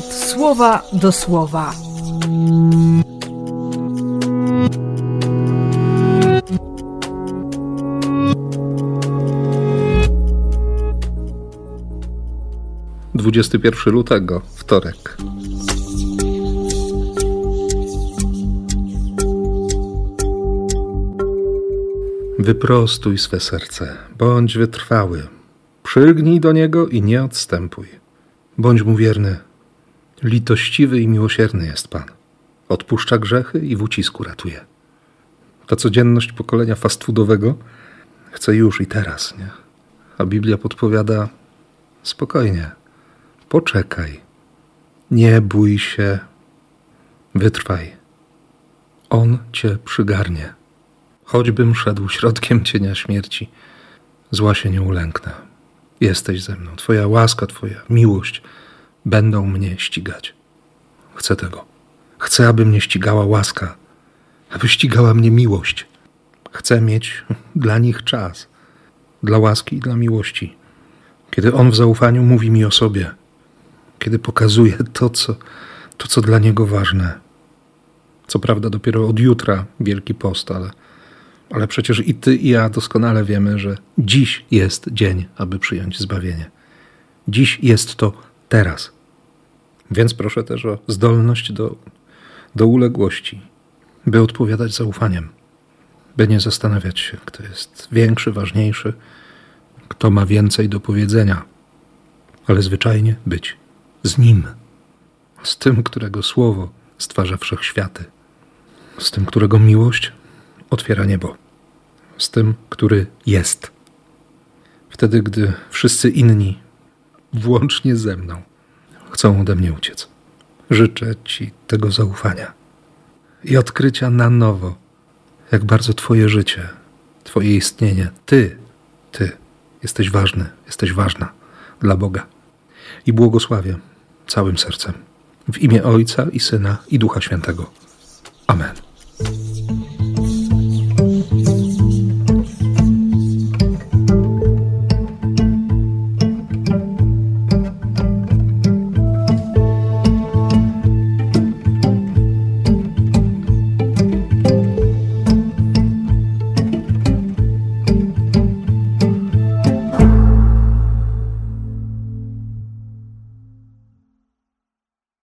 słowa do słowa. Dwudziesty pierwszy lutego, wtorek. Wyprostuj swe serce, bądź wytrwały. Przylgnij do niego i nie odstępuj. Bądź mu wierny. Litościwy i miłosierny jest Pan. Odpuszcza grzechy i w ucisku ratuje. Ta codzienność pokolenia fast foodowego chce już i teraz, nie? A Biblia podpowiada spokojnie, poczekaj, nie bój się, wytrwaj. On cię przygarnie. Choćbym szedł środkiem cienia śmierci, zła się nie ulęknę. Jesteś ze mną. Twoja łaska, Twoja miłość będą mnie ścigać. Chcę tego. Chcę, aby mnie ścigała łaska, aby ścigała mnie miłość. Chcę mieć dla nich czas, dla łaski i dla miłości. Kiedy On w zaufaniu mówi mi o sobie, kiedy pokazuje to, co, to, co dla Niego ważne. Co prawda, dopiero od jutra Wielki Post, ale ale przecież i ty, i ja doskonale wiemy, że dziś jest dzień, aby przyjąć zbawienie. Dziś jest to teraz. Więc proszę też o zdolność do, do uległości, by odpowiadać zaufaniem, by nie zastanawiać się, kto jest większy, ważniejszy, kto ma więcej do powiedzenia, ale zwyczajnie być z Nim, z tym, którego słowo stwarza wszechświaty, z tym, którego miłość otwiera niebo z tym, który jest. Wtedy, gdy wszyscy inni, włącznie ze mną, chcą ode mnie uciec. Życzę Ci tego zaufania i odkrycia na nowo, jak bardzo Twoje życie, Twoje istnienie, Ty, Ty jesteś ważny, jesteś ważna dla Boga. I błogosławię całym sercem w imię Ojca i Syna i Ducha Świętego.